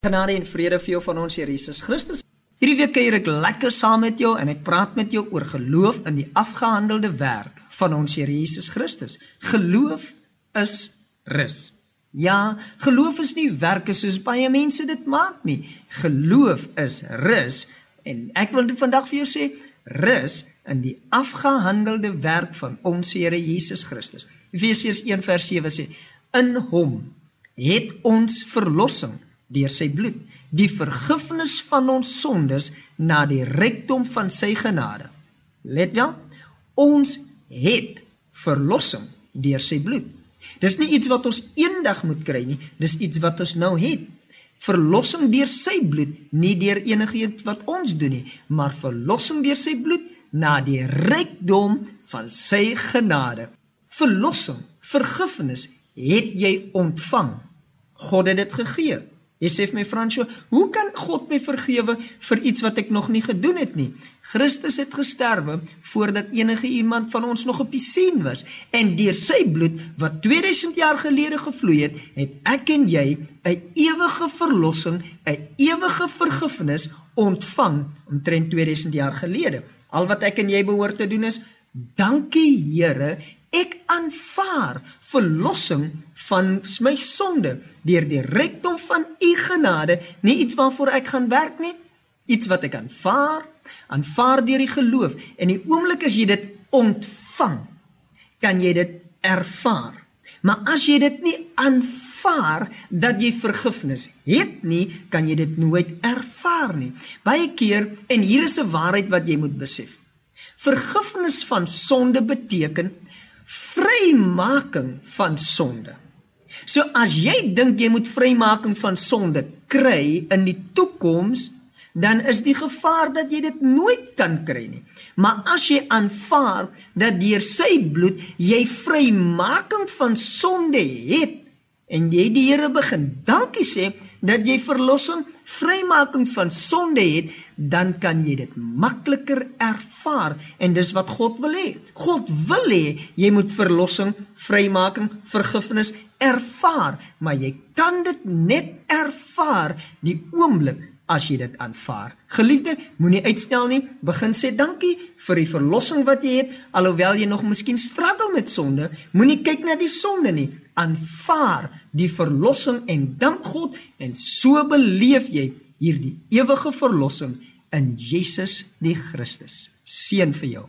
Genade en vrede vir jou van ons Here Jesus Christus. Hierdie week kuier ek lekker saam met jou en ek praat met jou oor geloof in die afgehandelde werk van ons Here Jesus Christus. Geloof is rus. Ja, geloof is nie werke soos baie mense dit maak nie. Geloof is rus en ek wil vandag vir jou sê rus in die afgehandelde werk van ons Here Jesus Christus. Efesiërs 1:7 sê: In hom het ons verlossing deur sy bloed, die vergifnis van ons sondes na die rykdom van sy genade. Let wel, ons het verlossing deur sy bloed. Dis nie iets wat ons eendag moet kry nie, dis iets wat ons nou het. Verlossing deur sy bloed, nie deur enigiets wat ons doen nie, maar verlossing deur sy bloed na die rykdom van sy genade. Verlossing, vergifnis het jy ontvang. God het dit gegee. Jy sê vir my Fransjo, hoe kan God my vergewe vir iets wat ek nog nie gedoen het nie? Christus het gesterwe voordat enige iemand van ons nog op die sien was en deur sy bloed wat 2000 jaar gelede gevloei het, het ek en jy 'n ewige verlossing, 'n ewige vergifnis ontvang omtrent 2000 jaar gelede. Al wat ek en jy behoort te doen is dankie Here Ek aanvaar verlossing van my sonde deur die rykdom van u genade, nie iets waarvoor ek gaan werk nie, iets wat ek aanvaar, aanvaar deur die geloof en die oomblik as jy dit ontvang, kan jy dit ervaar. Maar as jy dit nie aanvaar dat jy vergifnis het nie, kan jy dit nooit ervaar nie. Baie keer en hier is 'n waarheid wat jy moet besef. Vergifnis van sonde beteken vrymaking van sonde. So as jy dink jy moet vrymaking van sonde kry in die toekoms, dan is die gevaar dat jy dit nooit kan kry nie. Maar as jy aanvaar dat deur sy bloed jy vrymaking van sonde het en jy die Here begin dankie sê dat jy verlossing, vrymaking van sonde het, dan kan jy dit makliker ervaar en dis wat God wil hê. God wil hê jy moet verlossing, vrymaking, vergifnis ervaar, maar jy kan dit net ervaar die oomblik as jy dit aanvaar. Geliefde, moenie uitstel nie. Begin sê dankie vir die verlossing wat jy het, alhoewel jy nog miskien struggle met sonde. Moenie kyk na die sonde nie. Aanvaar die verlossing en dank God en so beleef jy hierdie ewige verlossing in Jesus die Christus. Seën vir jou.